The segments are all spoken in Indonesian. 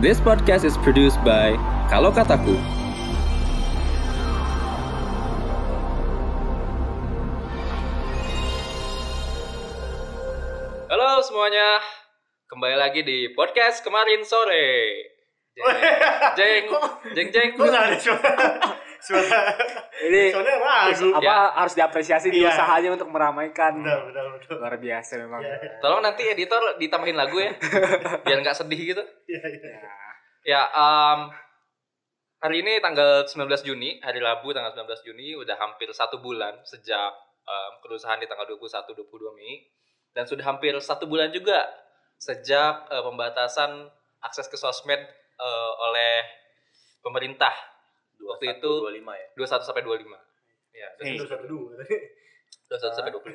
This podcast is produced by Kalau Kataku. Halo semuanya, kembali lagi di podcast kemarin sore. Jeng, jeng, jeng? Suara. Ini Soalnya ragu. apa Ya. harus diapresiasi di Iya. usahanya untuk meramaikan. Benar, benar, benar. Luar biasa memang. Iya, Tolong nanti editor ditambahin lagu ya, biar nggak sedih gitu. iya, iya. Ya. Ya, em, hari ini tanggal 19 Juni, hari Rabu tanggal 19 Juni, udah hampir satu bulan sejak em, kerusuhan di tanggal 21-22 Mei. Dan sudah hampir satu bulan juga sejak eh, pembatasan akses ke sosmed eh, oleh pemerintah. Waktu itu 25 ya. 21 sampai 25. Ya, Hei, 21 satu dua. 21 sampai 25.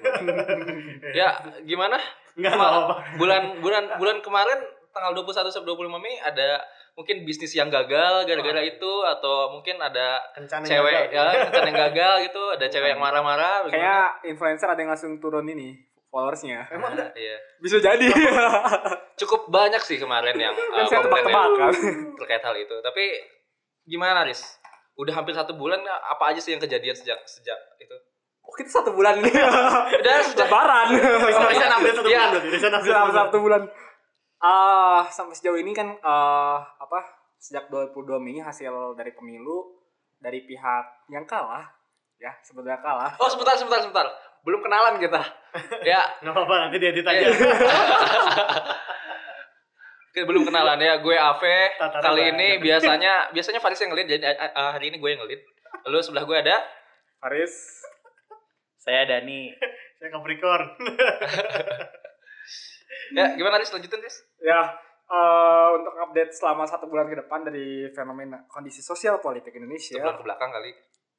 ya, gimana? Enggak apa-apa. bulan bulan bulan kemarin tanggal 21 sampai 25 Mei ada mungkin bisnis yang gagal gara-gara itu atau mungkin ada Kencana cewek ya kencan yang gagal gitu ada cewek yang marah-marah Kayak influencer ada yang langsung turun ini followersnya. Emang ada? iya Bisa jadi. cukup banyak sih kemarin yang uh, kan saya komplain tebak-tebakan. terkait hal itu tapi gimana Riz udah hampir satu bulan apa aja sih yang kejadian sejak sejak itu Oh, kita satu bulan nih. udah sejak Lebaran. Bisa update satu Iya. bulan berarti. Bisa update Sudah satu bulan. satu bulan. Ah, sampai sejauh ini kan eh, apa? Sejak 22 Mei hasil dari pemilu dari pihak yang kalah ya sebetulnya kalah oh sebentar sebentar sebentar belum kenalan kita ya Nggak apa-apa, nanti diedit aja. Oke, belum kenalan ya. Gue Ave. Kali ini biasanya biasanya Faris yang ngelit jadi uh, uh, hari ini gue yang ngelit. Lalu sebelah gue ada Faris Saya Dani. Saya Capricorn. ya gimana Riz lanjutin Riz? Ya, eh, untuk update selama satu bulan ke depan dari fenomena kondisi sosial politik Indonesia, Sebelah ke belakang kali.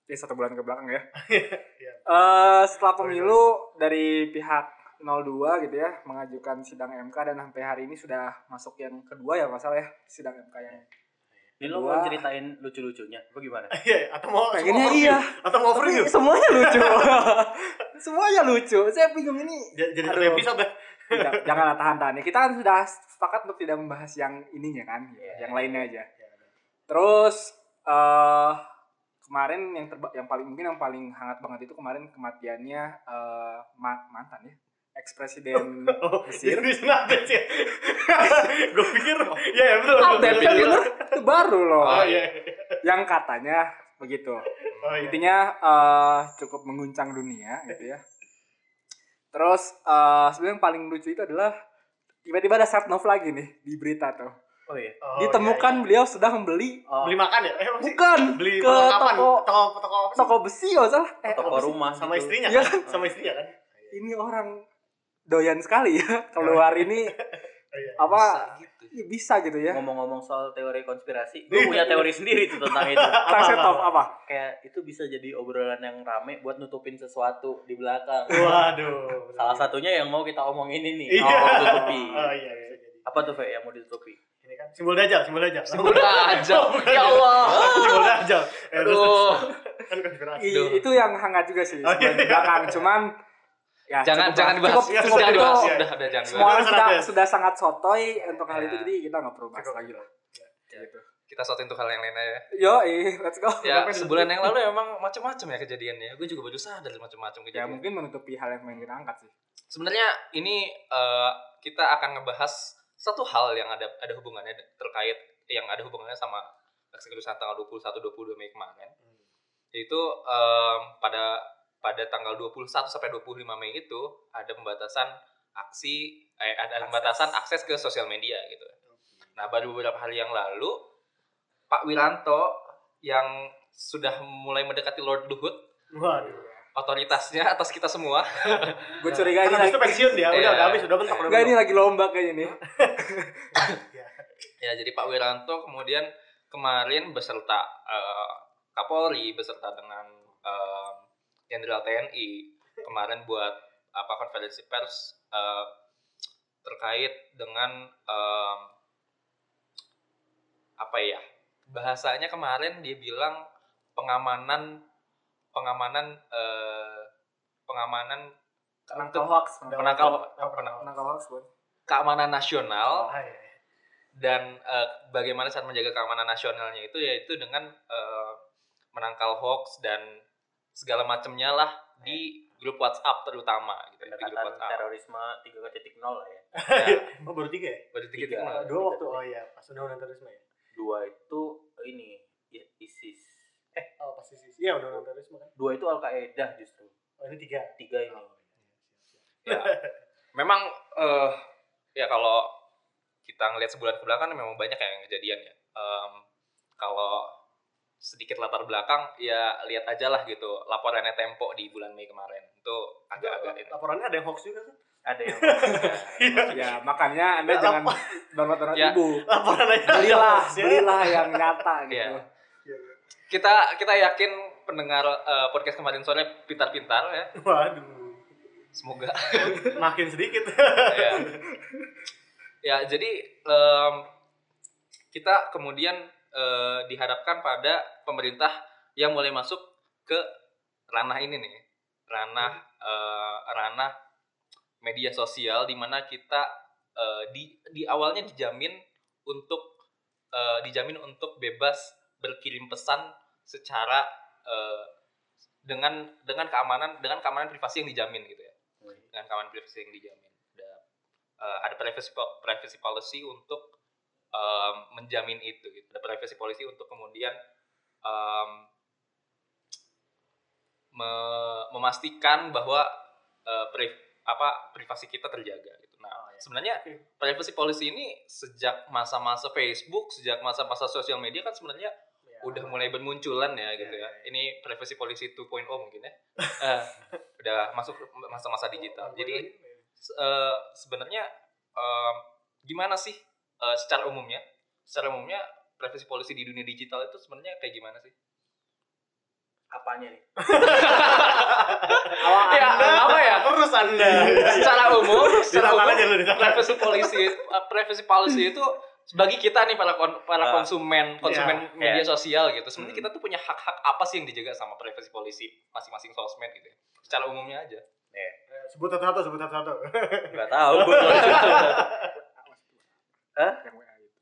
ini satu bulan ke belakang ya. Iya. Eh, setelah pemilu dari pihak 02 gitu ya mengajukan sidang MK dan sampai hari ini sudah masuk yang kedua ya masalah ya sidang MK yang Ini lo mau ceritain lucu-lucunya? Apa gimana? Iya, atau mau pengennya iya Atau mau overview? Tapi semuanya lucu semuanya lucu saya bingung ini J- Jadi satu episode dah. tidak janganlah tahan-tahan ya kita kan sudah sepakat untuk tidak membahas yang ininya kan Iya. yang lainnya aja terus eh kemarin yang terba yang paling mungkin yang paling hangat banget itu kemarin kematiannya eh ma- mantan ya ex presiden Oh, Mesir bisa update sih. Gue pikir, ya ya betul. betul, update kan bener itu baru loh Oh iya. yang katanya begitu Oh iya. intinya eh, cukup mengguncang dunia gitu ya terus eh sebenarnya yang paling lucu itu adalah tiba-tiba ada set lagi nih di berita tuh Oh iya. Oh, ditemukan iya, beliau sudah membeli iya. Oh, Beli makan ya? Eh, bukan Beli ke toko Toko toko apa sih? toko besi oh salah eh toko sih? rumah sama gitu. istrinya Iya kan? Sama istrinya kan? ini orang doyan sekali ya keluar ini Oh, iya. apa Bisa gitu. Ih, bisa gitu ya Ngomong-ngomong soal teori konspirasi, gue punya teori sendiri tuh tentang itu. tentang set top apa Kayak itu bisa jadi obrolan yang rame buat nutupin sesuatu di belakang. Waduh. Salah satunya yang mau kita omongin ini. Iya. Oh, tutupi. Oh iya jadi. Apa tuh, Fe, yang mau ditutupi? Ini kan simbol dajal, simbol dajal. Udah aja. Ya Allah. simbol dajal. Eh, Aduh. kan konspirasi. Itu yang hangat juga sih Oh, iya. di belakang cuman ya Jangan cukup jangan dibahas. cukup, Iya, cukup Jangan itu dibahas. Iya. Udah udah jangan semua orang sudah sudah sangat sotoy untuk hal itu Ya. jadi kita nggak perlu bahas Cukup. lagi lah Ya. gitu Kita sotin untuk hal yang lain aja. yo let's go Ya, sebulan yang lalu emang macam-macam ya kejadiannya. Gue juga baru sadar macam-macam ya kejadian. mungkin menutupi hal yang pengen kita angkat sih Sebenarnya ini eh, kita akan ngebahas satu hal yang ada ada hubungannya terkait yang ada hubungannya sama aksi kerusuhan tanggal 21 22 Mei kemarin. Yaitu em, pada pada tanggal 21 sampai 25 Mei itu ada pembatasan aksi eh ada pembatasan akses ke sosial media gitu. Nah, baru beberapa hari yang lalu Pak Wiranto yang sudah mulai mendekati Lord Luhut Waduh. otoritasnya atas kita semua gue curiga ini lagi itu pensiun dia, udah Iya. udah habis, udah bentok udah Enggak ini lagi lomba kayaknya nih Ya, jadi Pak Wiranto kemudian kemarin beserta eh, Kapolri beserta dengan eh, Jenderal TNI kemarin buat apa konferensi pers eh, terkait dengan eh, apa ya bahasanya kemarin dia bilang pengamanan pengamanan eh, pengamanan penangkal hoax penangkal Oh, hoax. keamanan nasional Ah, iya, iya. dan eh, bagaimana cara menjaga keamanan nasionalnya itu yaitu dengan eh, menangkal hoax dan segala macamnya lah di grup WhatsApp terutama gitu ya, di grup pendekatan WhatsApp. terorisme 3.0 lah ya Ya, Oh baru tiga ya? baru tiga Tiga. Dua waktu oh iya pas undang-undang terorisme ya. dua itu ini I- ISIS Oh pasti sih. Iya undang-undang terorisme kan. dua itu Al Qaeda justru Oh ini tiga. tiga ini Oh, Ya. iya. Memang eh ya kalau kita ngelihat sebulan ke belakang memang banyak yang kejadian ya. Em, kalau sedikit latar belakang ya lihat aja lah gitu laporannya Tempo di bulan Mei kemarin itu agak-agak ini. Laporannya ada yang hoax juga kan? ada yang Ya, makanya Anda jangan download-download Ya. ibu. Laporan aja. Belilah, ya. belilah yang nyata gitu. Iya. Kita kita yakin pendengar eh, podcast kemarin sore pintar-pintar ya. Waduh. Semoga Makin sedikit. ya. Ya, jadi em, kita kemudian eh, dihadapkan pada pemerintah yang mulai masuk ke ranah ini nih, ranah eh, ranah media sosial di mana kita eh, di di awalnya dijamin untuk eh, dijamin untuk bebas berkirim pesan secara eh, dengan dengan keamanan dengan keamanan privasi yang dijamin gitu ya dengan keamanan privasi yang dijamin. Ada ada privacy privacy policy untuk em, menjamin itu gitu. Ada privacy policy untuk kemudian em, me- memastikan bahwa eh, pri- apa privasi kita terjaga gitu. Nah, Oh, ya. sebenarnya Oke. privacy policy ini sejak masa-masa Facebook, sejak masa-masa sosial media kan sebenarnya Ya. udah mulai bermunculan ya gitu Ya, ya. ya, ya. Ini privacy policy 2.0 mungkin ya. Eh, udah masuk masa-masa digital. Jadi se- eh, sebenarnya em, gimana sih eh, secara umumnya? Secara umumnya privacy policy di dunia digital itu sebenarnya kayak gimana sih? apanya nih ya, apa ya? Terus anda. Secara umum, secara umum aja ditahan. privacy policy uh, privacy policy itu bagi kita nih para kon- para Ah. konsumen konsumen Iya, media iya. sosial gitu sebenarnya Hmm. kita tuh punya hak-hak apa sih yang dijaga sama privacy policy masing-masing sosmed gitu ya secara umumnya aja Eh, Sebut satu-satu, sebut satu-satu. nggak tahu gue itu. Yang WA gitu.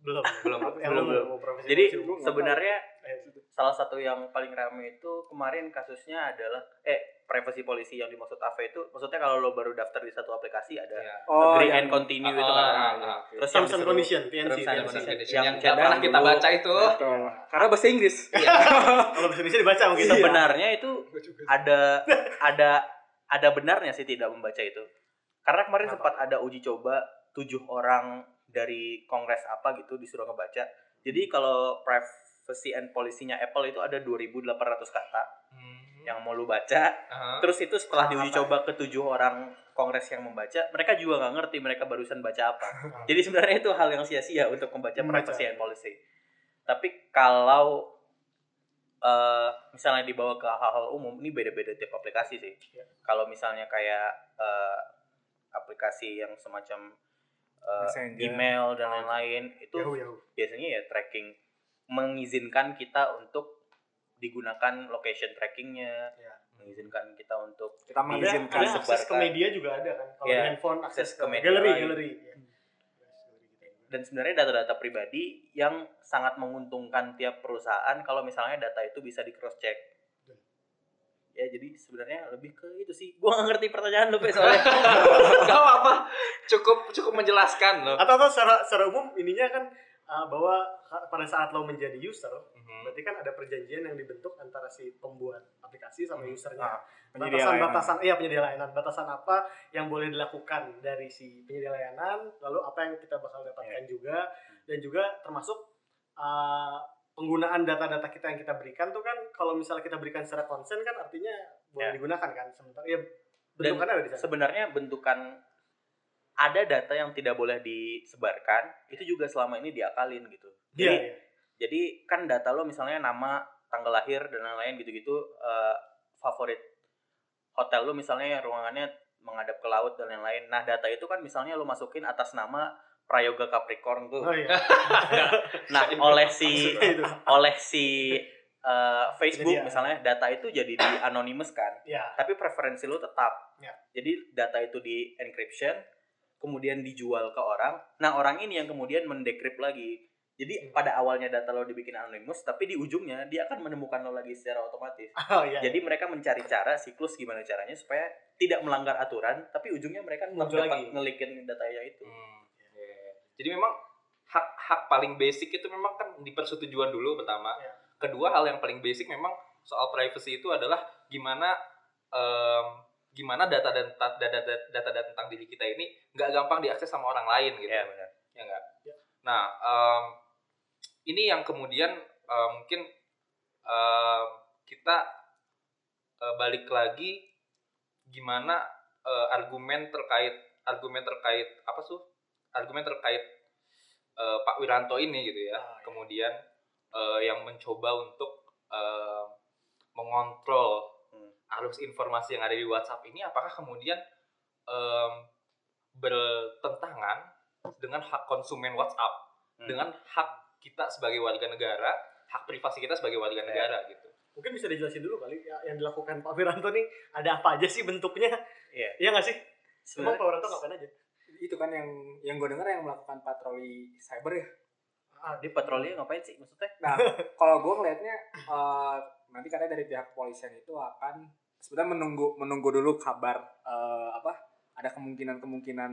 Belum. belum Belum, lu belum. jadi sebenarnya tahu. Eh, salah satu yang paling ramai itu kemarin kasusnya adalah eh privacy policy yang dimaksud AV itu maksudnya kalau lo baru daftar di satu aplikasi ada ya. Oh, agree yang- and continue itu Ah, kan ah, ah. terus yang Terms and disuruh- condition, TNC. Terms and condition. yang, yang pernah kita dulu. baca itu Betul. Karena bahasa Inggris. Kalau bahasa Indonesia dibaca mungkin. sebenarnya itu ada ada ada benarnya sih tidak membaca itu karena kemarin Kenapa? sempat ada uji coba tujuh orang dari kongres apa gitu disuruh ngebaca. Jadi kalau privacy and policy-nya Apple itu ada 2.800 kata Hmm. yang mau lu baca. Aha. terus itu setelah diuji coba ke tujuh orang kongres yang membaca mereka juga nggak ngerti mereka barusan baca apa. Jadi sebenarnya itu hal yang sia-sia untuk membaca privacy and policy. Tapi kalau eh misalnya dibawa ke hal-hal umum ini beda-beda tiap aplikasi sih. Ya. kalau misalnya kayak eh, aplikasi yang semacam Messenger. email dan lain-lain itu Yahoo, Yahoo. biasanya ya tracking mengizinkan kita untuk digunakan location trackingnya Ya. mengizinkan kita untuk Kita mengizinkan ada akses ke media juga ada kan. Kalau Ya, handphone akses, ke media galeri, galeri. Ya. dan sebenarnya data-data pribadi yang sangat menguntungkan tiap perusahaan kalau misalnya data itu bisa di cross check ya jadi sebenarnya lebih ke itu sih gua nggak ngerti pertanyaan lu Pe, soalnya Gak apa-apa cukup cukup menjelaskan loh Atau atau secara secara umum ininya kan uh, bahwa pada saat lo menjadi user, Mhm. berarti kan ada perjanjian yang dibentuk antara si pembuat aplikasi sama Hmm. usernya. Ah, penyedia layanan. Batasan-batasan, iya penyedia layanan. Batasan apa yang boleh dilakukan dari si penyedia layanan, lalu apa yang kita bakal dapatkan juga, dan juga termasuk uh, penggunaan data-data kita yang kita berikan tuh kan kalau misalnya kita berikan secara konsen kan artinya boleh Ya. digunakan kan sementara ya bentukannya ada di sana. sebenarnya bentukan ada data yang tidak boleh disebarkan itu juga selama ini diakalin gitu jadi iya. jadi kan data lo misalnya nama tanggal lahir dan lain-lain gitu-gitu eh, favorit hotel lo misalnya ruangannya menghadap ke laut dan lain-lain nah data itu kan misalnya lo masukin atas nama Prayoga Capricorn tuh Oh iya. nah oleh si oleh si eh, Facebook Jadi, ya. misalnya data itu jadi di anonymous kan Ya. tapi preferensi lo tetap Ya. jadi data itu di encryption kemudian dijual ke orang. Nah, orang ini yang kemudian mendekrip lagi. Jadi pada awalnya data lo dibikin anonymous, tapi di ujungnya dia akan menemukan lo lagi secara otomatis. Oh iya. Jadi mereka mencari cara siklus gimana caranya supaya tidak melanggar aturan, tapi ujungnya mereka tetap dapat lagi. ngelikin datanya itu. Hmm, Jadi memang hak hak paling basic itu memang kan di persetujuan dulu pertama. Iya. Kedua hal yang paling basic memang soal privacy itu adalah gimana em, gimana data dan data, data, data data tentang diri kita ini nggak gampang diakses sama orang lain gitu. Iya benar. ya enggak Ya. nah em, ini yang kemudian em, mungkin em, kita eh, balik lagi gimana eh, argumen terkait argumen terkait apa tuh argumen terkait eh, Pak Wiranto ini gitu ya Ah, iya. kemudian eh, yang mencoba untuk eh, mengontrol Hmm. arus informasi yang ada di WhatsApp ini apakah kemudian em, bertentangan dengan hak konsumen WhatsApp Hmm. dengan hak kita sebagai warga negara hak privasi kita sebagai warga Ya. negara gitu Mungkin bisa dijelasin dulu kali ya, yang dilakukan Pak Wiranto nih ada apa aja sih bentuknya? Iya. Iya nggak sih? Sebenarnya Pak Wiranto ngapain aja? Itu kan yang yang gue dengar yang melakukan patroli cyber ya Ah, dia patroli ngapain sih maksudnya? Nah, kalau gue ngelihatnya eh, nanti katanya dari pihak kepolisian itu akan sebenarnya menunggu menunggu dulu kabar eh, apa ada kemungkinan kemungkinan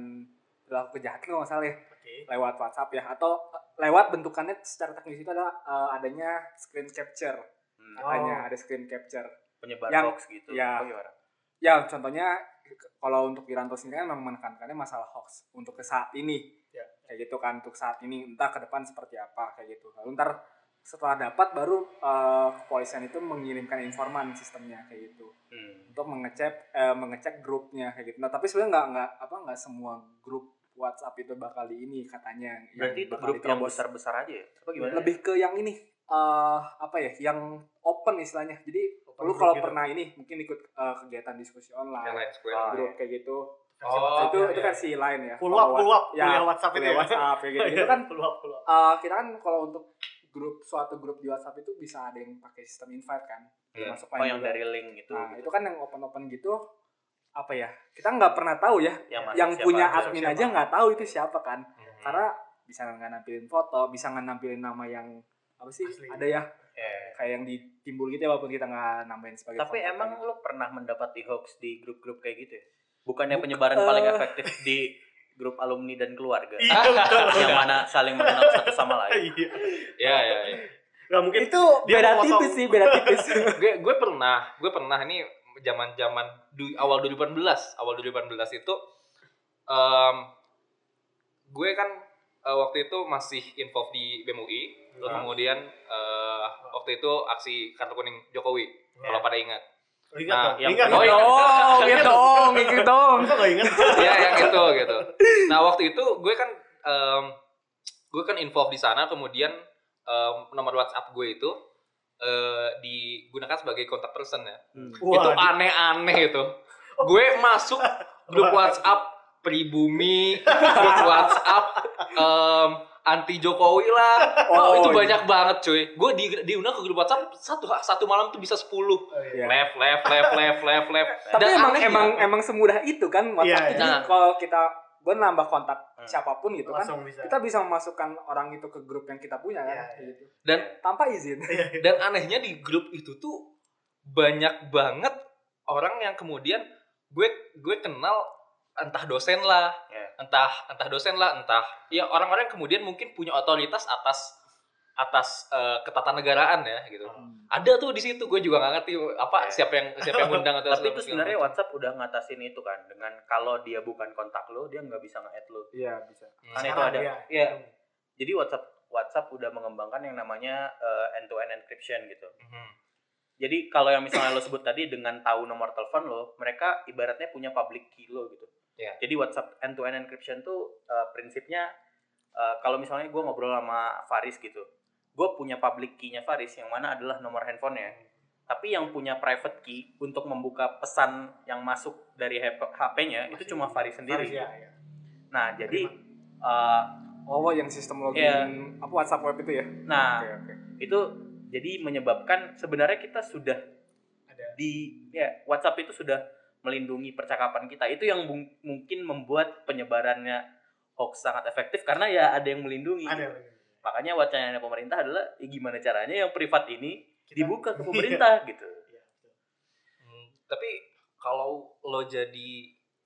perilaku kejahatan kalau nggak salah ya Oke. lewat WhatsApp ya atau eh, lewat bentukannya secara teknis itu adalah eh, adanya screen capture Hmm. katanya Oh. ada screen capture Penyebar Yang- hoax gitu. ya. Oh, gimana? ya contohnya kalau untuk Wiranto sendiri kan memang menekankannya masalah hoax untuk ke saat ini Ya. kayak gitu kan untuk saat ini entah ke depan seperti apa kayak gitu lalu ntar setelah dapat baru eh, kepolisian itu mengirimkan informan sistemnya kayak gitu Hmm. untuk mengecek eh, mengecek grupnya kayak gitu nah tapi sebenarnya nggak nggak apa nggak semua grup WhatsApp itu bakal di ini katanya Berarti itu grup yang diterobos. besar-besar aja ya? Apa gimana? lebih ke yang ini eh apa ya yang open istilahnya jadi lu kalau gitu. yang ini mungkin ikut eh, kegiatan diskusi yang online Ah, grup kayak gitu Oh, itu ya, itu ya. versi lain ya Kalau up, full up, ya, kuliah WhatsApp itu ya. WhatsApp kayak gitu itu kan full up, full up. eh, kita kan kalau untuk grup suatu grup di WhatsApp itu bisa ada yang pakai sistem invite kan Iya. masuk Oh yang dari link gitu. nah itu kan yang open open gitu apa ya kita nggak pernah tahu ya yang, yang siapa punya aja. admin siapa. aja nggak tahu itu siapa kan Hmm. karena bisa nggak nampilin foto bisa nggak nampilin nama yang apa sih Asli. ada ya Ya. Kayak yang ditimbul gitu ya walaupun kita nggak nambahin sebagai Tapi emang kayak lu pernah mendapati hoax di grup-grup kayak gitu ya? Bukannya penyebaran eh. paling efektif di grup alumni dan keluarga? Iya yang mana saling mengenal satu sama lain? Iya. ya ya, ya. Nggak mungkin itu dia beda tipis sih beda tipis gue gue pernah gue pernah ini zaman zaman awal 2018 awal 2018 itu em, gue kan eh, waktu itu masih involved di BMUI terus Ah. kemudian eh, waktu itu aksi kartu kuning Jokowi kalau pada ingat Ingat Nah, dong. yang Ingat oh, dong. iya. dong gitu dong gitu dong nggak ingat? ya yang itu gitu nah waktu itu gue kan em, gue kan involved di sana kemudian em, nomor WhatsApp gue itu eh, digunakan sebagai kontak person ya Wah, itu aneh-aneh itu. Gue masuk grup WhatsApp pribumi, grup WhatsApp em, anti Jokowi lah. Oh, Oh, itu iya. banyak banget cuy. Gue di diundang ke grup WhatsApp satu satu malam tuh bisa 10. Oh, iya. Iya. Left, left, left, left, left, left. tapi Dan emang emang emang semudah itu kan Iya, WhatsApp iya. Jadi kalau kita gue nambah kontak Hmm. siapa pun gitu kan Langsung bisa. kita bisa memasukkan orang itu ke grup yang kita punya kan Iya, kayak gitu. dan tanpa izin dan anehnya di grup itu tuh banyak banget orang yang kemudian gue gue kenal entah dosen lah Ya. entah entah dosen lah entah ya orang-orang yang kemudian mungkin punya otoritas atas atas eh, ketatanegaraan ya gitu ada tuh di situ gue juga nggak ngerti apa Ya. siapa yang siapa yang undang atau Tapi itu sebenarnya. WhatsApp udah ngatasin itu kan dengan kalau dia bukan kontak lo, dia nggak bisa nge-add lo. iya bisa Hmm. Kan itu ada. ya. Iya. Jadi WhatsApp WhatsApp udah mengembangkan yang namanya eh, end-to-end encryption gitu. Mhm. Jadi kalau yang misalnya lo sebut tadi dengan tahu nomor telepon lo, mereka ibaratnya punya public key lo gitu. Iya. Jadi WhatsApp end-to-end encryption tuh eh, prinsipnya eh, kalau misalnya gue ngobrol sama Faris gitu, gue punya public key-nya Faris yang mana adalah nomor handphonenya. Tapi yang punya private key untuk membuka pesan yang masuk dari HP-nya itu cuma Faris sendiri. Harus, ya, ya. Nah jadi eh, oh yang sistem login Iya. apa WhatsApp web itu ya nah oke oke itu jadi menyebabkan sebenarnya kita sudah Ada. di ya WhatsApp itu sudah melindungi percakapan kita itu yang mung- mungkin membuat penyebarannya hoax sangat efektif karena ya ada yang melindungi Ada. makanya wacananya pemerintah adalah ya gimana caranya yang privat ini Kita- dibuka ke pemerintah gitu Iya. Hmm, tapi kalau lo jadi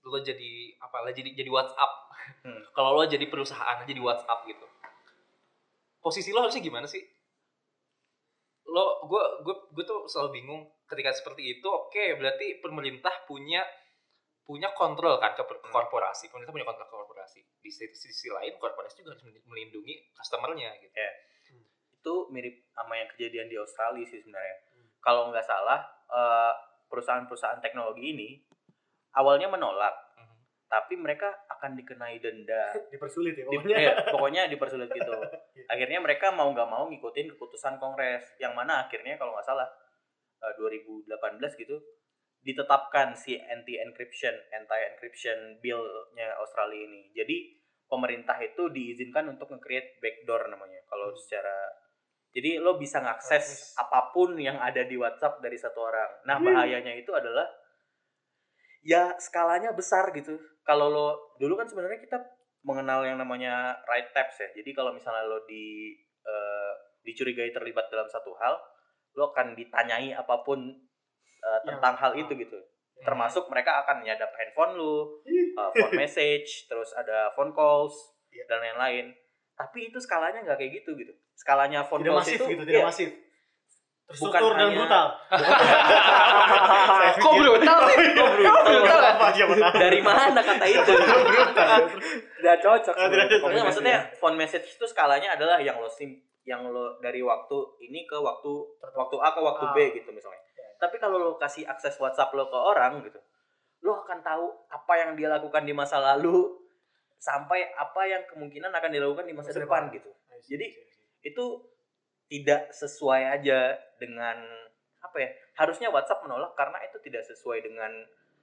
lo jadi apa lah jadi jadi WhatsApp Hmm. kalau lo jadi perusahaan jadi WhatsApp gitu posisi lo harusnya gimana sih lo gue gue gue tuh selalu bingung ketika seperti itu oke berarti pemerintah punya punya kontrol kan ke ke korporasi pemerintah punya kontrol ke korporasi. Di sisi, sisi lain korporasi juga harus melindungi customernya gitu. Itu mirip sama yang kejadian di Australia sih sebenarnya. Kalau nggak salah eh, perusahaan-perusahaan teknologi ini awalnya menolak. Tapi mereka akan dikenai denda Dipersulit ya Di- pokoknya. eh, pokoknya dipersulit gitu. Akhirnya mereka mau nggak mau ngikutin keputusan Kongres, yang mana akhirnya kalau nggak salah eh, 2018 gitu ditetapkan si anti encryption, anti encryption bill-nya Australia ini. Jadi pemerintah itu diizinkan untuk nge-create backdoor namanya. Kalau secara jadi lo bisa ngakses apa pun yang ada di WhatsApp dari satu orang. Nah bahayanya itu adalah ya skalanya besar gitu. Kalau lo dulu kan sebenarnya kita mengenal yang namanya right taps ya. Jadi kalau misalnya lo di eh, dicurigai terlibat dalam satu hal, lo akan ditanyai apa pun Yang- tentang hal itu gitu. Termasuk mereka akan nyadap handphone lu, eh, phone message, terus ada phone calls Iya. dan lain-lain. Tapi itu skalanya nggak kayak gitu gitu. Skalanya phone Tidak calls masif itu gitu, tidak iya, masif. Bukan Terstruktur dan brutal. Kok brutal sih Kok brutal? Apa siapa tahu. dari mana kata itu? Tidak cocok. Tidak maksudnya phone message itu skalanya adalah yang lo sim yang lo dari waktu ini ke waktu waktu A ke waktu B Ah. gitu misalnya. Tapi kalau lo kasih akses WhatsApp lo ke orang gitu, lo akan tahu apa yang dia lakukan di masa lalu sampai apa yang kemungkinan akan dilakukan di masa, depan. gitu. Jadi itu tidak sesuai aja dengan apa ya? Harusnya WhatsApp menolak karena itu tidak sesuai dengan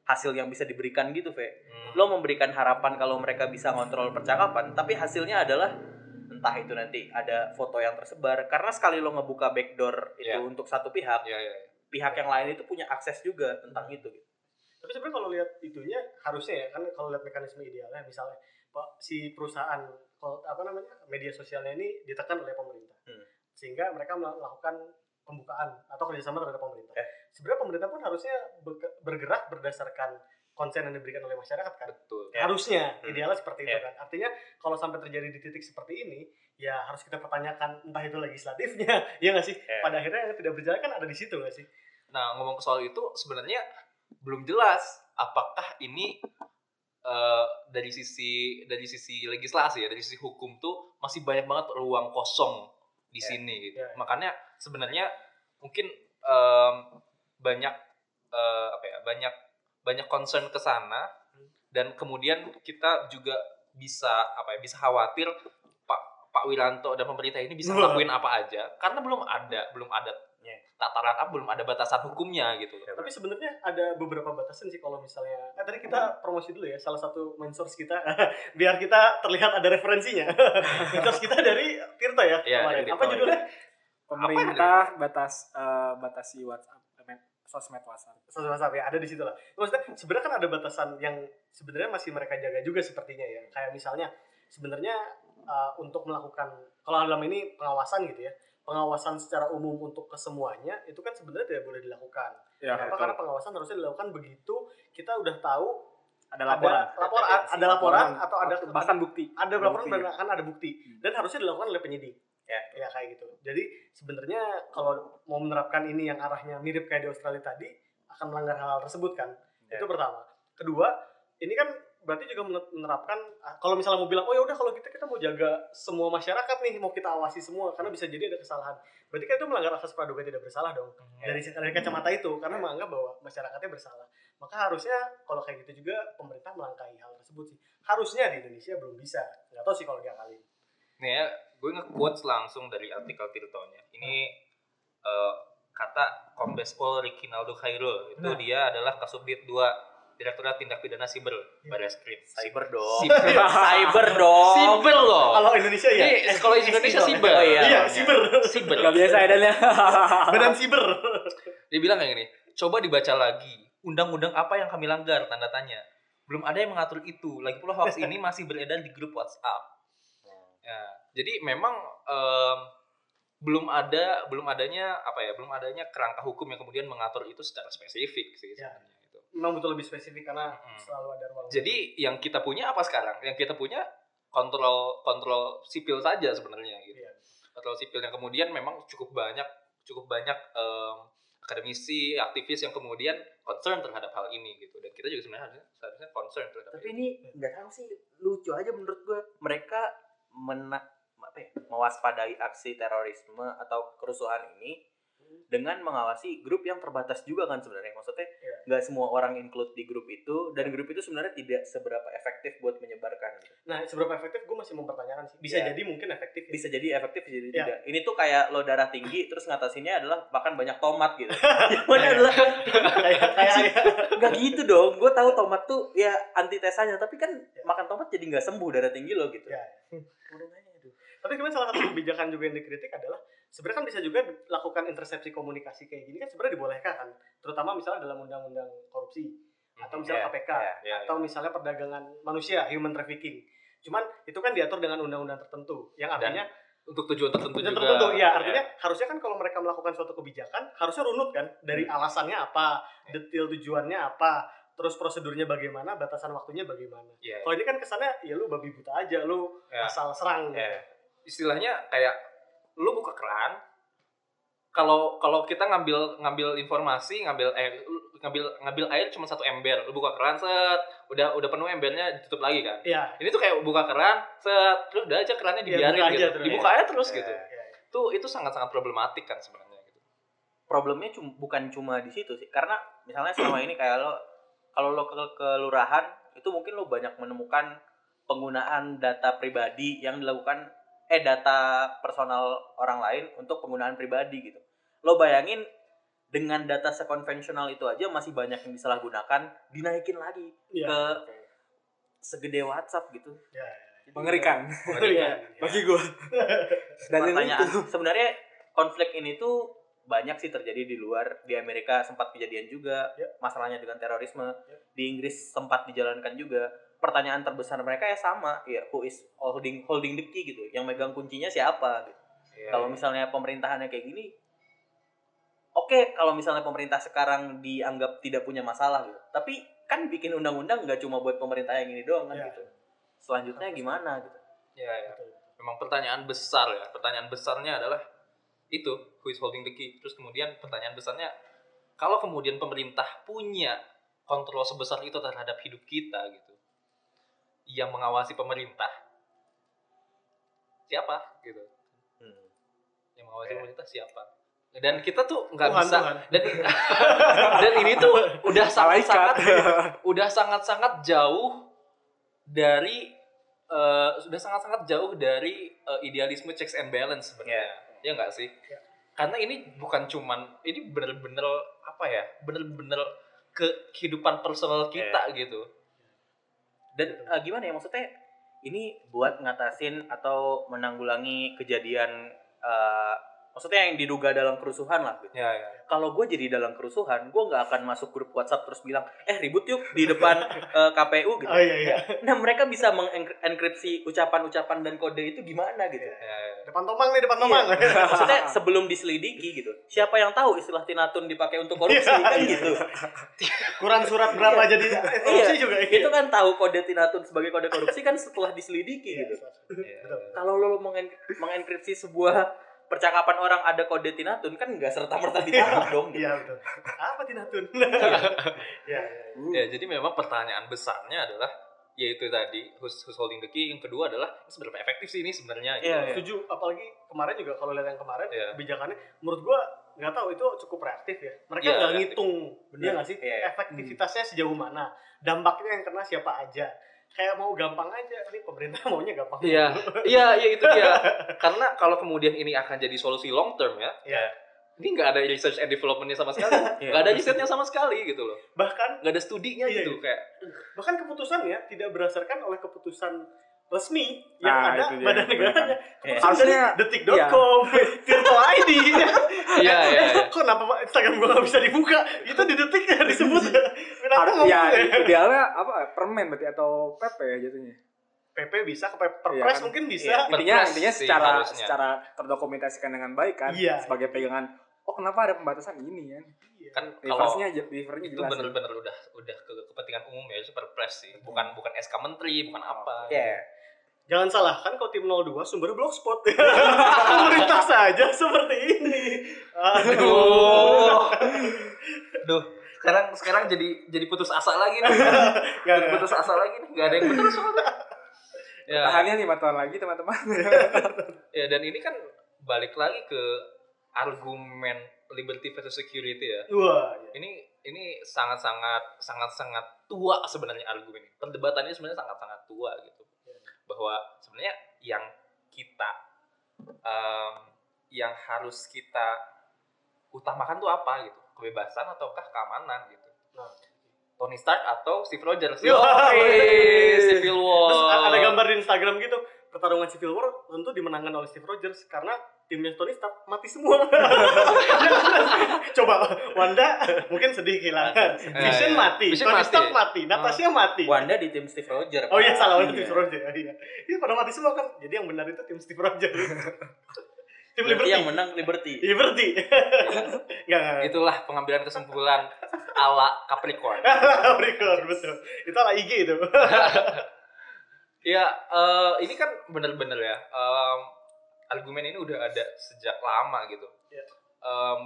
hasil yang bisa diberikan gitu, Ve Hmm. lo memberikan harapan kalau mereka bisa ngontrol percakapan tapi hasilnya adalah entah itu nanti ada foto yang tersebar karena sekali lo ngebuka backdoor itu Iya. untuk satu pihak ya ya pihak yang lain itu punya akses juga tentang itu gitu. Tapi sebenarnya kalau lihat itunya harusnya ya kan kalau lihat mekanisme idealnya misalnya Pak si perusahaan kalau apa namanya media sosialnya ini ditekan oleh pemerintah. Hmm. Sehingga mereka melakukan pembukaan atau kerjasama terhadap pemerintah. Eh. Sebenarnya pemerintah pun harusnya bergerak berdasarkan konsen yang diberikan oleh masyarakat kan. betul Ya. Harusnya Hmm. idealnya seperti itu Ya. kan. Artinya kalau sampai terjadi di titik seperti ini ya harus kita pertanyakan entah itu legislatifnya ya nggak sih. Ya. Pada akhirnya yang tidak berjalan kan ada di situ nggak sih? Nah, ngomong ke soal itu sebenarnya belum jelas apakah ini eh, dari sisi dari sisi legislasi ya, dari sisi hukum tuh masih banyak banget ruang kosong di Ya, sini gitu. ya, ya. Makanya sebenarnya mungkin em, banyak eh, apa ya? banyak banyak concern ke sana dan kemudian kita juga bisa apa ya? bisa khawatir Pak Pak Wiranto dan pemerintah ini bisa ngelakuin apa aja karena belum ada belum ada Ya. tataran apa belum ada batasan hukumnya gitu loh. Tapi sebenarnya ada beberapa batasan sih kalau misalnya. Eh, tadi kita promosi dulu ya salah satu main source kita biar kita terlihat ada referensinya. main source kita dari Tirta ya Iya, kemarin. Tirta, Apa judulnya? Pemerintah batas eh, batasi WhatsApp, eh, sosmed WhatsApp. Sosial WhatsApp ya ada di situ lah. Maksudnya sebenarnya kan ada batasan yang sebenarnya masih mereka jaga juga sepertinya ya. Kayak misalnya sebenarnya uh, untuk melakukan kalau dalam ini pengawasan gitu ya. Pengawasan secara umum untuk kesemuanya itu kan sebenarnya tidak boleh dilakukan. Ya, Kenapa? Karena pengawasan harusnya dilakukan begitu kita udah tahu ada laporan. ada laporan ada laporan atau ada bahkan bukti. ada laporan dan akan ada bukti Hmm. dan harusnya dilakukan oleh penyidik Ya. ya kayak gitu jadi sebenarnya kalau mau menerapkan ini yang arahnya mirip kayak di Australia tadi akan melanggar hal, -hal tersebut kan Ya. itu pertama kedua ini kan berarti juga mener- menerapkan ah, kalau misalnya mau bilang oh ya udah kalau kita kita mau jaga semua masyarakat nih mau kita awasi semua karena bisa jadi ada kesalahan berarti kan itu melanggar asas praduga tidak bersalah dong Ya. dari dari kacamata itu karena menganggap bahwa masyarakatnya bersalah maka harusnya kalau kayak gitu juga pemerintah melangkahi hal tersebut sih harusnya di Indonesia belum bisa nggak tahu sih kalau dia kali Nih ya, gue nge-quotes langsung dari artikel Tirtonya. Ini eh, kata Kombes Pol Rikinaldo Khairul. Itu Nah. dia adalah Kasubdit 2 Direktorat Tindak Pidana Siber Barreskrim. Cyber dong. Siber. Cyber dong. Siber loh. kalau Indonesia ya Ini kalau Indonesia siber. Oh, iya. iya siber Siber. Gak biasa edannya. badan siber Dia bilang kayak gini, coba dibaca lagi. undang-undang apa yang kami langgar tanda tanya belum ada yang mengatur itu lagi pula hoax ini masih beredar di grup WhatsApp ya jadi memang em, belum ada belum adanya apa ya belum adanya kerangka hukum yang kemudian mengatur itu secara spesifik sih Ya. sebenarnya itu memang butuh lebih spesifik karena Mm. selalu ada ruang jadi yang kita punya apa sekarang yang kita punya kontrol kontrol sipil saja sebenarnya gitu Iya. kontrol sipil yang kemudian memang cukup banyak cukup banyak em, akademisi aktivis yang kemudian concern terhadap hal ini gitu dan kita juga sebenarnya harusnya seharusnya concern terhadap Tapi ini nggak tahu sih lucu aja menurut gue. Mereka mena apa ya, mewaspadai aksi terorisme atau kerusuhan ini dengan mengawasi grup yang terbatas juga kan sebenarnya. Maksudnya Iya. nggak semua orang include di grup itu dan grup itu sebenarnya tidak seberapa efektif buat menyebarkan. gitu. nah seberapa efektif gue masih mempertanyakan sih bisa Iya. jadi mungkin efektif ya. Bisa jadi efektif, bisa jadi Iya. tidak. Ini tuh kayak lo darah tinggi terus ngatasinnya adalah makan banyak tomat gitu. Jawabannya adalah kayak kayak nggak gitu dong. Gue tahu tomat tuh ya antitesanya, tapi kan makan tomat jadi nggak sembuh darah tinggi lo gitu. Aduh. Tapi kemudian salah satu kebijakan juga yang dikritik adalah sebenarnya kan bisa juga lakukan intersepsi komunikasi kayak gini kan sebenarnya dibolehkan kan, terutama misalnya dalam undang-undang korupsi atau misalnya Iya, KPK iya, iya, atau misalnya perdagangan manusia human trafficking. Cuman itu kan diatur dengan undang-undang tertentu yang artinya untuk tujuan tertentu tujuan juga tertentu ya artinya harusnya kan kalau mereka melakukan suatu kebijakan harusnya runut kan dari Hmm. alasannya apa, detail tujuannya apa, terus prosedurnya bagaimana, batasan waktunya bagaimana. Iya. Kalau ini kan kesannya ya lu babi buta aja, lu Ya. asal serang gitu. Ya. istilahnya kayak lu buka keran kalau kalau kita ngambil ngambil informasi ngambil eh lu ngambil ngambil air cuma satu ember lu buka keran set udah udah penuh embernya ditutup lagi kan Iya. ini tuh kayak buka keran set terus udah aja kerannya Iya, dibiarin buka aja gitu terus. dibuka aja terus Iya. gitu Iya, iya. tuh itu sangat sangat problematik kan sebenarnya gitu problemnya cum- bukan cuma di situ sih karena misalnya selama ini kayak lo kalau lo ke kelurahan itu mungkin lo banyak menemukan penggunaan data pribadi yang dilakukan eh data personal orang lain untuk penggunaan pribadi gitu lo bayangin dengan data sekonvensional itu aja masih banyak yang disalahgunakan dinaikin lagi Iya. ke segede WhatsApp gitu Iya. Mengerikan Iya. bagi gue. Dan pertanyaan sebenarnya konflik ini tuh banyak sih terjadi di luar di Amerika sempat kejadian juga Ya. masalahnya dengan terorisme Ya. di Inggris sempat dijalankan juga pertanyaan terbesar mereka ya sama ya who is holding holding the key gitu yang megang kuncinya siapa gitu. Iya, kalau iya. misalnya pemerintahannya kayak gini oke kalau misalnya pemerintah sekarang dianggap tidak punya masalah gitu tapi kan bikin undang-undang nggak cuma buat pemerintah yang ini doang kan Ya. gitu selanjutnya gimana gitu. Betul. memang pertanyaan besar ya pertanyaan besarnya adalah itu who is holding the key terus kemudian pertanyaan besarnya kalau kemudian pemerintah punya kontrol sebesar itu terhadap hidup kita gitu yang mengawasi pemerintah. Siapa? Gitu. Hmm. yang mengawasi pemerintah siapa? Dan kita tuh nggak bisa Tuhan. dan dan ini tuh udah sangat sangat udah sangat sangat jauh dari eh, sudah sangat sangat jauh dari eh, idealisme checks and balance sebenarnya. Ya nggak sih? Ya. karena ini bukan cuman ini bener-bener apa ya? Bener-bener ke kehidupan personal kita gitu Dan eh, gimana ya maksudnya ini buat ngatasin atau menanggulangi kejadian eh, maksudnya yang diduga dalam kerusuhan lah gitu. ya ya Kalau gue jadi dalam kerusuhan, gue nggak akan masuk grup WhatsApp terus bilang, eh ribut yuk di depan eh, KPU gitu. Oh iya iya. Nah mereka bisa mengenkripsi ucapan-ucapan dan kode itu gimana gitu. ya, ya. Depan tomang nih, depan Iya. tomang. Maksudnya sebelum diselidiki gitu. Siapa yang tahu istilah tinatun dipakai untuk korupsi kan gitu. Kurang surat berapa jadi korupsi Iya, juga. Itu kan tahu kode tinatun sebagai kode korupsi kan setelah diselidiki gitu. Ya, kalau lo mengen- mengenkripsi sebuah percakapan orang ada kode tinatun kan nggak serta merta ditangkap dong gitu. Iya betul. Apa tinatun? Iya iya. Ya, jadi memang pertanyaan besarnya adalah yaitu tadi who's, who's holding the key yang kedua adalah seberapa efektif sih ini sebenarnya gitu. Iya, iya. Setuju apalagi kemarin juga kalau lihat yang kemarin Iya. kebijakannya menurut gua nggak tahu itu cukup reaktif ya. Mereka Iya, nggak ngitung Bener. dia nggak sih Iya. efektivitasnya sejauh mana, dampaknya yang kena siapa aja. Kayak mau gampang aja, ini pemerintah maunya gampang. Iya, iya, iya itu dia. Karena kalau kemudian ini akan jadi solusi long term ya, Iya. ini nggak ada research and developmentnya sama sekali, Iya. nggak ada risetnya sama sekali gitu loh, Bahkan nggak ada studinya Iya, gitu iya. kayak. bahkan keputusannya tidak berdasarkan oleh keputusan resmi yang Nah, ada yang negaranya. Iya. Harusnya detik.com, Tirto ID. Iya, iya, iya. Kok kenapa Instagram gua nggak bisa dibuka? Itu di detik ya disebut. Kenapa Harus ngomong ya ya? idealnya apa permen berarti atau PP ya jatuhnya. PP bisa, ke Perpres Iya kan? mungkin bisa. Iya, intinya Perpres intinya sih secara harusnya. secara terdokumentasikan dengan baik kan Iya. sebagai pegangan oh kenapa ada pembatasan ini kan Kan kalau reverse-nya je- reverse-nya itu jelas bener-bener udah udah ke kepentingan umum ya itu perpres sih bukan bukan SK menteri bukan apa Iya. Jangan salah kan kalau tim 02 sumber blogspot. Pemerintah saja seperti ini. Aduh. Duh, sekarang sekarang jadi jadi putus asa lagi nih. Jadi nggak. putus asa lagi nih. Gak ada yang benar soalnya. Ya, tahannya lima tahun lagi teman-teman ya dan ini kan balik lagi ke argumen liberty versus security ya. Wah, iya. Ini ini sangat-sangat sangat-sangat tua sebenarnya argumen ini. Perdebatannya sebenarnya sangat-sangat tua gitu. Bahwa sebenarnya yang kita em, yang harus kita utamakan tuh apa gitu? Kebebasan ataukah keamanan gitu? Nah. Tony Stark atau Steve Rogers? Yoi. Yoi, Civil War. Terus ada gambar di Instagram gitu, pertarungan Civil War tentu dimenangkan oleh Steve Rogers karena timnya Tony Stark mati semua. Coba Wanda mungkin sedih kehilangan. Eh, Vision iya. mati, Vision Tony mati. Stark mati, Natasha mati. Wanda di tim Steve Rogers. Oh iya salah Wanda Iya. tim Rogers. Iya. Iya pada mati semua kan. Jadi yang benar itu tim Steve Rogers. tim Berarti Liberty. yang menang Liberty. Liberty. Enggak enggak. Itulah pengambilan kesimpulan ala Capricorn. Record betul. Itu ala IG itu. Ya, eh, ini kan bener-bener ya. em, argumen ini udah ada sejak lama gitu. Iya. Em,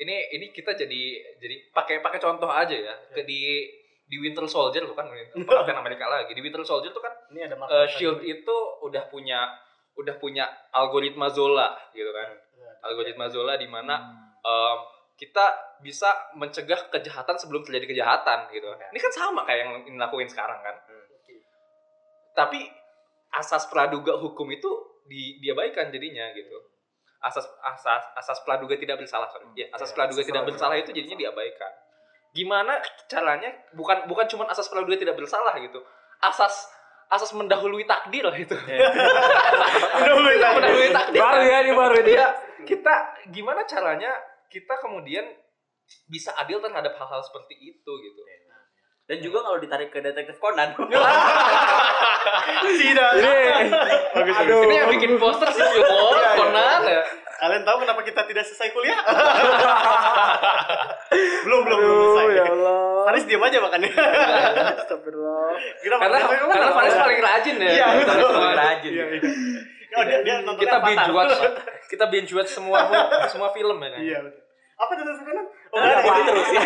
ini ini kita jadi jadi pakai pakai contoh aja ya. Ke di di Winter Soldier loh kan Captain Amerika lagi. Di Winter Soldier tuh kan Ini ada eh, Shield itu udah punya udah punya algoritma Zola gitu kan. Algoritma Zola di mana em, kita bisa mencegah kejahatan sebelum terjadi kejahatan gitu. Ini kan sama kayak yang dilakuin sekarang kan. Tapi asas praduga hukum itu di, diabaikan jadinya gitu. Asas asas asas praduga tidak bersalah sorry. Ya, asas Ya, praduga tidak bersalah itu jadinya diabaikan. Gimana caranya? Bukan bukan cuma asas praduga tidak bersalah gitu. Asas asas mendahului takdir itu. Mendahului takdir. mendahului takdir. baru ya ini baru ini Iya, kita gimana caranya kita kemudian bisa adil terhadap hal-hal seperti itu gitu. Dan juga kalau ditarik ke detektif Conan. Tidak. ini Bagus, aduh Ini yang bikin poster sih Civil War, Conan ya. Kalian tahu kenapa kita tidak selesai kuliah? belum, belum, belum selesai. ya Allah Faris diam aja makannya. Astagfirullah Kenapa? Karena karena? Faris paling rajin ya. Iya, paling rajin. Iya, iya. Oh, dia, dia Kita binge watch, kita binge watch semua semua film ya kan. Iya, betul. Apa detektif Conan? Oh, Nah, ada. terus ya.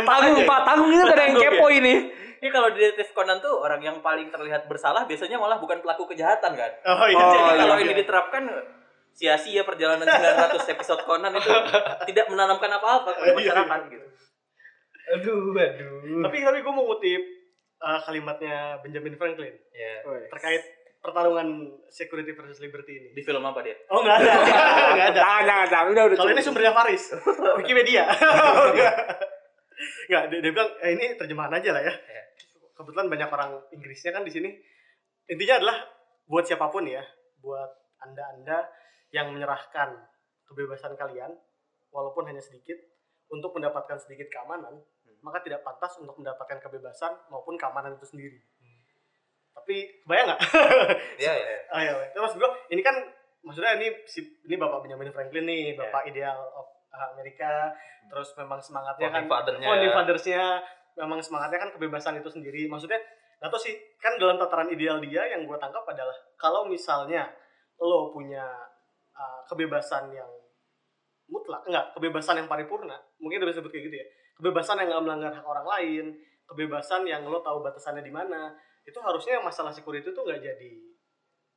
Tanggung pak tanggung ini ada yang kepo ini Ini kalau di detektif Conan tuh orang yang paling terlihat bersalah biasanya malah bukan pelaku kejahatan kan. Oh iya. Oh, Jadi iya, kalau iya. ini diterapkan sia-sia perjalanan 900 episode Conan itu tidak menanamkan apa-apa kepada Iya. masyarakat gitu. Aduh, aduh. Tapi tapi gue mau ngutip uh, kalimatnya Benjamin Franklin Ya. terkait pertarungan security versus liberty ini. Di film apa dia? Oh nggak ada, nggak ada. jangan jangan jangan udah udah Kalau ini sumbernya Faris, Wikipedia. Nggak, dia, dia bilang eh, ini terjemahan aja lah ya. Ya. Kebetulan banyak orang Inggrisnya kan di sini. Intinya adalah buat siapa pun ya, buat anda-anda yang menyerahkan kebebasan kalian, walaupun hanya sedikit, untuk mendapatkan sedikit keamanan, maka tidak pantas untuk mendapatkan kebebasan maupun keamanan itu sendiri. Tapi bayang nggak? Iya, iya. Ah ya, terus gue ini kan maksudnya ini si ini Bapak Benjamin Franklin nih, Bapak ideal of uh, Amerika, terus memang semangatnya kan Founding father-nya. founding fathers-nya memang semangatnya kan kebebasan itu sendiri. Maksudnya nggak tahu sih kan dalam tataran ideal dia yang gue tangkap adalah kalau misalnya lo punya uh, kebebasan yang mutlak, enggak, kebebasan yang paripurna, mungkin kita bisa sebut kayak gitu ya. Kebebasan yang nggak melanggar hak orang lain, kebebasan yang lo tahu batasannya di mana, itu harusnya masalah security itu nggak jadi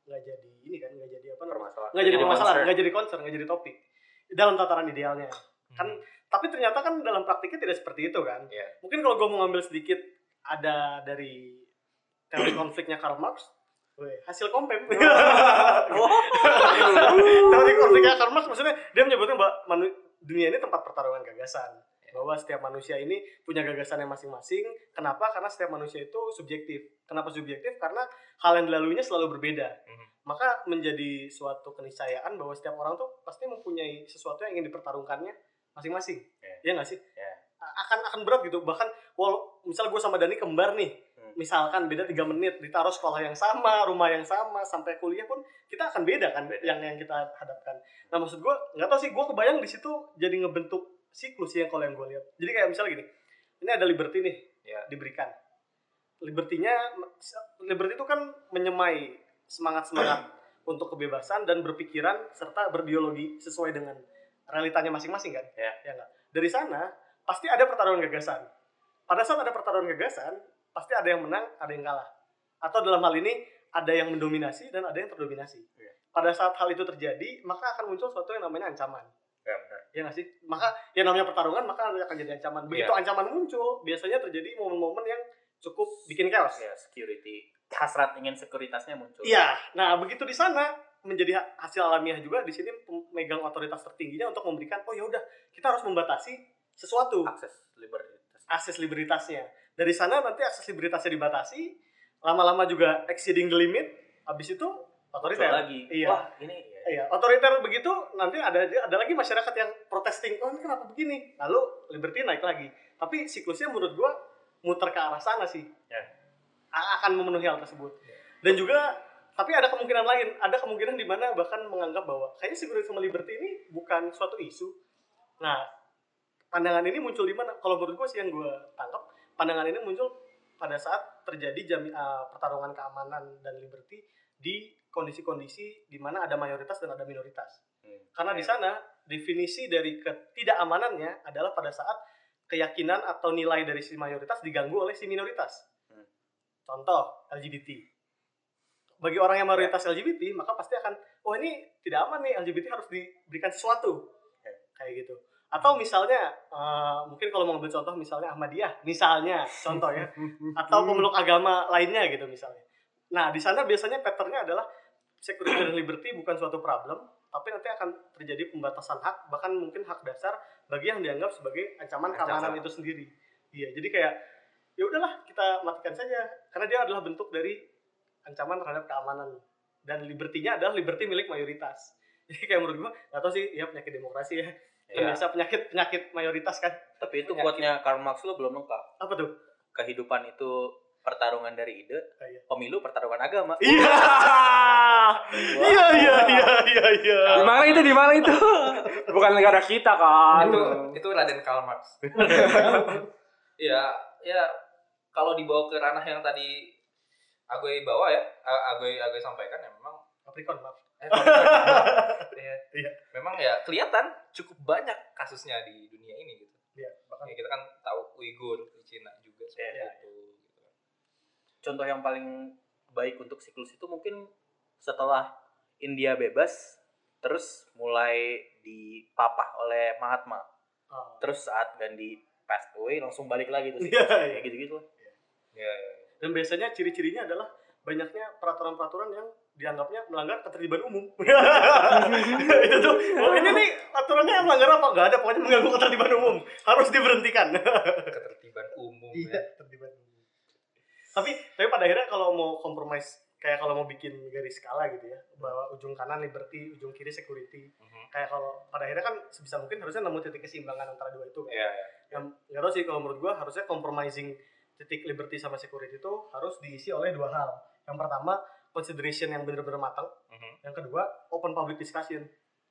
nggak jadi ini kan nggak jadi apa namanya? Permasalahan. nggak jadi permasalahan concern. nggak jadi concern nggak jadi topik. Dalam tataran idealnya. Kan tapi ternyata kan dalam praktiknya tidak seperti itu kan. Iya. mungkin kalau gue mau ngambil sedikit ada dari teori konfliknya Karl Marx. Weh, hasil kompem. Teori konfliknya Karl Marx maksudnya dia menyebutnya bahwa dunia ini tempat pertarungan gagasan bahwa setiap manusia ini punya gagasannya masing-masing. Kenapa? Karena setiap manusia itu subjektif. Kenapa subjektif? Karena hal yang dilaluinya selalu berbeda. Mhm. Maka menjadi suatu keniscayaan bahwa setiap orang tuh pasti mempunyai sesuatu yang ingin dipertarungkannya masing-masing. Ya. Iya nggak sih? A- Akan akan berat gitu. Bahkan walau misal gue sama Dani kembar nih, Hmm. misalkan beda tiga menit, ditaruh sekolah yang sama, rumah yang sama, sampai kuliah pun kita akan beda kan Beda. yang yang kita hadapkan. Nah maksud gue nggak tahu sih, gue kebayang di situ jadi ngebentuk siklus ya kalau yang gue lihat. Jadi kayak misalnya gini, ini ada liberty nih Ya. diberikan. Libertinya, liberty itu kan menyemai semangat semangat untuk kebebasan dan berpikiran serta berbiologi sesuai dengan realitanya masing-masing kan? Ya. Ya nggak? Dari sana pasti ada pertarungan gagasan. Pada saat ada pertarungan gagasan, pasti ada yang menang, ada yang kalah. Atau dalam hal ini ada yang mendominasi dan ada yang terdominasi. Iya. Pada saat hal itu terjadi, maka akan muncul sesuatu yang namanya ancaman. Ya. Ya nggak sih? Maka yang namanya pertarungan maka akan jadi ancaman. Begitu Iya. ancaman muncul, biasanya terjadi momen-momen yang cukup bikin chaos. Ya security hasrat ingin sekuritasnya muncul. Iya. Nah, begitu di sana menjadi ha- hasil alamiah juga di sini pemegang otoritas tertingginya untuk memberikan oh ya udah kita harus membatasi sesuatu Akses libertas. akses libertasnya. Dari sana nanti akses libertasnya dibatasi, lama-lama juga exceeding the limit, habis itu otoriter. lagi. Iya. Wah, ini ya. Iya, otoriter begitu nanti ada ada lagi masyarakat yang protesting, oh ini kenapa begini? Lalu liberty naik lagi. Tapi siklusnya menurut gua muter ke arah sana sih. Ya. A- Akan memenuhi hal tersebut. Dan juga tapi ada kemungkinan lain, ada kemungkinan di mana bahkan menganggap bahwa kayaknya security sama liberty ini bukan suatu isu. Nah, pandangan ini muncul di mana? Kalau menurut gue sih yang gue tangkap, pandangan ini muncul pada saat terjadi jami, uh, pertarungan keamanan dan liberty di kondisi-kondisi di mana ada mayoritas dan ada minoritas. Hmm. Karena di sana definisi dari ketidakamanannya adalah pada saat keyakinan atau nilai dari si mayoritas diganggu oleh si minoritas. Hmm. Contoh LGBT. Bagi orang yang mayoritas LGBT, maka pasti akan, oh ini tidak aman nih, LGBT harus diberikan sesuatu. Ya. Kayak gitu. Atau misalnya, eh, mungkin kalau mau ngambil contoh misalnya Ahmadiyah, misalnya, contoh ya. Atau pemeluk agama lainnya gitu misalnya. Nah, di sana biasanya patternnya adalah security dan liberty bukan suatu problem, tapi nanti akan terjadi pembatasan hak, bahkan mungkin hak dasar bagi yang dianggap sebagai ancaman keamanan itu sendiri. Iya, jadi kayak ya udahlah kita matikan saja karena dia adalah bentuk dari ancaman terhadap keamanan dan libertinya adalah liberty milik mayoritas. Jadi kayak menurut gua nggak tahu sih ya penyakit demokrasi ya. Kan Ya. biasa penyakit penyakit mayoritas kan. Tapi itu Penyakit. quote-nya Karl Marx lo belum lengkap. Apa tuh? Kehidupan itu pertarungan dari ide, Ah, iya. pemilu pertarungan agama. Iya. Iya iya iya iya iya. Di mana itu? Di mana itu? Bukan negara kita kan. itu itu Raden Karl Marx. ya, ya kalau dibawa ke ranah yang tadi Agoy bawa ya, Agoy Agoy sampaikan ya memang Capricorn maaf. eh, ya, Iya. memang ya kelihatan cukup banyak kasusnya di dunia ini gitu. Iya, bahkan Ya, kita kan tahu Uighur di Cina juga seperti Iya, itu. Contoh yang paling baik untuk siklus itu mungkin setelah India bebas, terus mulai dipapah oleh Mahatma. Ah. Terus saat Gandhi passed away langsung balik lagi tuh. Iya, siklus. iya. Kayak gitu-gitu. Ya, ya. Dan biasanya ciri-cirinya adalah banyaknya peraturan-peraturan yang dianggapnya melanggar ketertiban umum. itu tuh, oh ini nih aturannya melanggar apa? Enggak ada, pokoknya mengganggu ketertiban umum. Harus diberhentikan. ketertiban umum Iya, ya. ketertiban umum. Tapi tapi pada akhirnya kalau mau kompromis kayak kalau mau bikin garis skala gitu ya, bahwa ujung kanan liberty, ujung kiri security. Mhm. Kayak kalau pada akhirnya kan sebisa mungkin harusnya nemu titik keseimbangan antara dua itu kan. Iya, iya. yang nggak tahu sih kalau menurut gua harusnya compromising titik liberty sama security itu harus diisi oleh dua hal. Yang pertama consideration yang benar-benar matang. Mhm. Yang kedua open public discussion.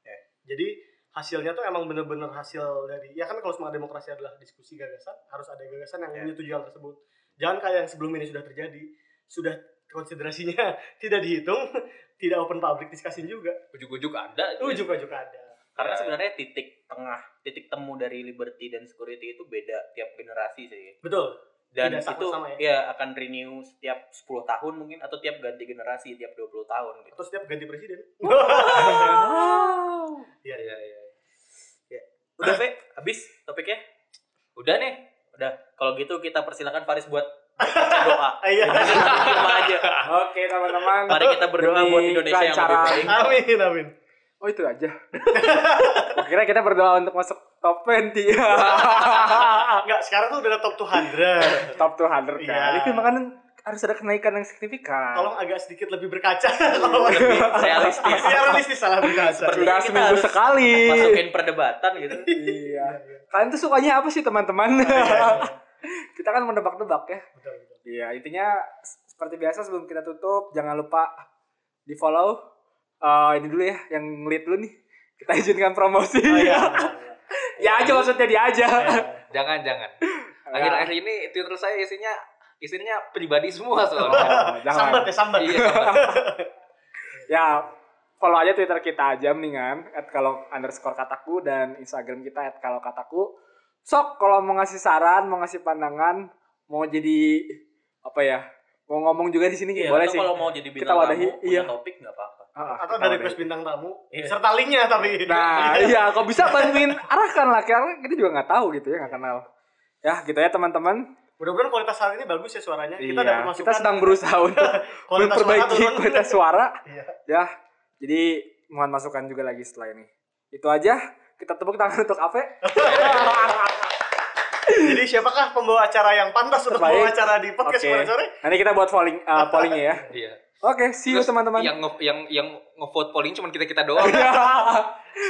Ya. Jadi hasilnya tuh emang benar-benar hasil dari ya kan kalau semangat demokrasi adalah diskusi gagasan harus ada gagasan yang Ya. menyetujui hal tersebut. Jangan kayak yang sebelum ini sudah terjadi sudah konsiderasinya tidak dihitung, tidak open public discussion juga. Ujuk-ujuk ada. gitu. Ujuk-ujuk ada. Karena Ya. sebenarnya titik tengah, titik temu dari liberty dan security itu beda tiap generasi sih. Betul. Dan Tidak itu sama ya? ya akan renew setiap 10 tahun mungkin atau tiap ganti generasi tiap 20 tahun gitu. Atau setiap ganti presiden. Iya, iya, iya. Udah, Fe, habis topiknya? Udah nih. Udah. Kalau gitu kita persilakan Faris buat doa. Iya. Doa aja. Oke teman-teman. Mari kita berdoa buat Indonesia yang lebih baik. Amin, amin. Oh itu aja. Akhirnya kita berdoa untuk masuk top 20 Enggak, sekarang tuh udah top 200. top 200 kan Iya. itu makanya harus ada kenaikan yang signifikan Tolong agak sedikit lebih berkaca. Kalau lebih realistis. Realistis salah berkaca. Sudah seminggu harus sekali Masukin perdebatan gitu. iya kalian tuh sukanya apa sih teman-teman kita kan mendebak-debak ya Betul, betul. Iya, intinya seperti biasa sebelum kita tutup, jangan lupa di follow eh, ini dulu ya, yang lead dulu nih. Kita izinkan promosi. Oh, iya. ya aja maksudnya dia aja. Jangan jangan. Akhir-akhir ini Twitter saya isinya isinya pribadi semua soalnya. Oh, jangan. Sambat ya, sambat. iya. Ya, follow aja Twitter kita aja mendingan at kalau underscore kataku dan Instagram kita at kalau kataku. Sok kalau mau ngasih saran, mau ngasih pandangan, mau jadi apa ya? Mau ngomong juga di sini Iya, boleh sih. kalau mau jadi Kita bintang wadahi, tamu, punya iya. topik nggak apa-apa. Ah, ah, Atau kita dari request bintang tamu. Iya. Serta linknya tapi. Nah, iya, kok bisa bantuin arahkan lah, karena kita juga nggak tahu gitu ya, nggak kenal. Ya, gitu ya teman-teman. Mudah-mudahan kualitas hari ini bagus ya suaranya. Kita Iya, dapat masukan. kita sedang berusaha untuk kualitas suara memperbaiki turun. kualitas suara. Iya. Ya, jadi mohon masukan juga lagi setelah ini. Itu aja. Kita tepuk tangan untuk Ave. Jadi siapakah pembawa acara yang pantas untuk Terbaik. membawa acara di podcast sore sore? Nanti kita buat polling uh, pollingnya ya. Iya. Oke, see you teman-teman. Yang nge- yang yang ngevote polling cuma kita-kita doang. Iya.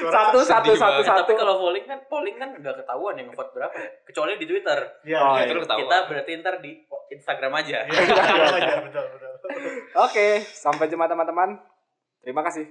satu satu satu satu. Tapi kalau polling kan polling kan nggak ketahuan yang vote berapa ya. Kecuali di Twitter. Iya. Oh, iya. Itu ketahuan. Kita berarti ntar di Instagram aja. Iya, betul, betul, betul. Oke, sampai jumpa teman-teman. Terima kasih.